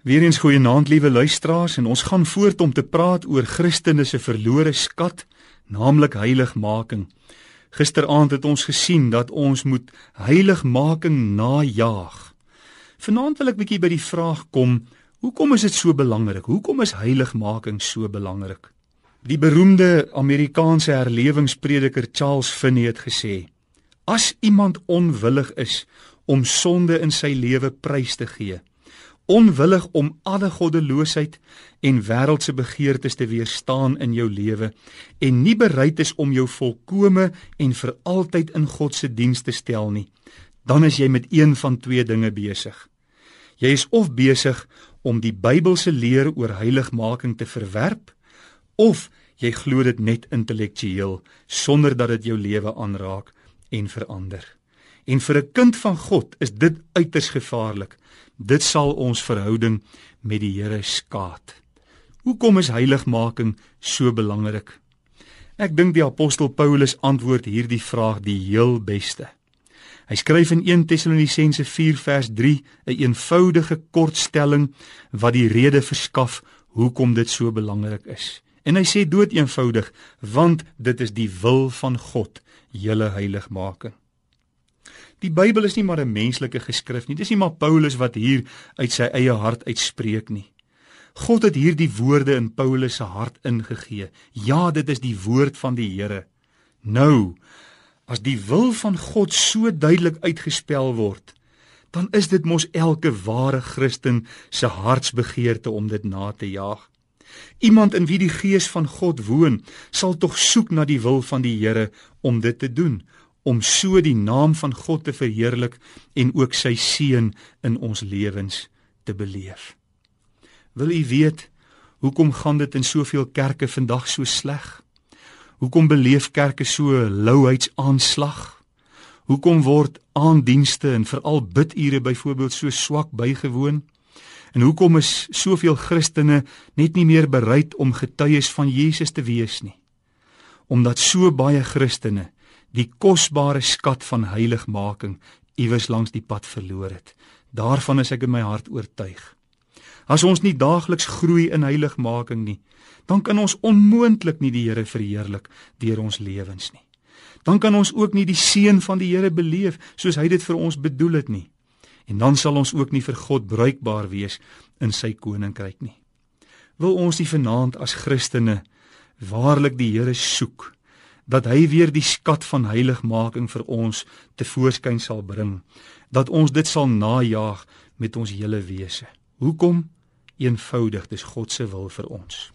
Weereens goeienaand liewe luisteraars en ons gaan voort om te praat oor Christene se verlore skat, naamlik heiligmaking. Gisteraand het ons gesien dat ons moet heiligmaking najaag. Vanaand wil ek bietjie by die vraag kom, hoekom is dit so belangrik? Hoekom is heiligmaking so belangrik? Die beroemde Amerikaanse herlewingsprediker Charles Finney het gesê: As iemand onwillig is om sonde in sy lewe prys te gee, onwillig om alle goddeloosheid en wêreldse begeertes te weerstaan in jou lewe en nie bereid is om jou volkome en vir altyd in God se diens te stel nie, dan is jy met een van twee dinge besig. Jy is of besig om die Bybelse leer oor heiligmaking te verwerp of jy glo dit net intellektueel sonder dat dit jou lewe aanraak en verander. En vir 'n kind van God is dit uiters gevaarlik Dit sal ons verhouding met die Here skaad. Hoekom is heiligmaking so belangrik? Ek dink die apostel Paulus antwoord hierdie vraag die heel beste. Hy skryf in 1 Tessalonisense 4 vers 3 'n een eenvoudige kortstelling wat die rede verskaf hoekom dit so belangrik is. En hy sê dood eenvoudig want dit is die wil van God, julle heiligmaking. Die Bybel is nie maar 'n menslike geskrif nie. Dis nie maar Paulus wat hier uit sy eie hart uitspreek nie. God het hierdie woorde in Paulus se hart ingegee. Ja, dit is die woord van die Here. Nou, as die wil van God so duidelik uitgespel word, dan is dit mos elke ware Christen se hartsbegeerte om dit na te jaag. Iemand in wie die gees van God woon, sal tog soek na die wil van die Here om dit te doen, om so die naam van God te verheerlik en ook sy seën in ons lewens te beleef. Wil u weet hoekom gaan dit in soveel kerke vandag so sleg? Hoekom beleef kerke so louheidsaanslag? Hoekom word aandienste en veral bidure byvoorbeeld so swak bygewoon? En hoekom is soveel Christene net nie meer bereid om getuies van Jesus te wees nie? Omdat so baie Christene die kosbare skat van heiligmaking iewers langs die pad verloor het. Daarvan is ek in my hart oortuig. As ons nie daagliks groei in heiligmaking nie, dan kan ons onmoontlik nie die Here verheerlik deur ons lewens nie. Dan kan ons ook nie die seën van die Here beleef soos hy dit vir ons bedoel het nie. En dan sal ons ook nie vir God bruikbaar wees in sy koninkryk nie. Wil ons die vanaand as Christene waarlik die Here soek? Dat hy weer die skat van heiligmaking vir ons te voorskyn sal bring dat ons dit sal najag met ons hele wese. Hoekom? Eenvoudig dis God se wil vir ons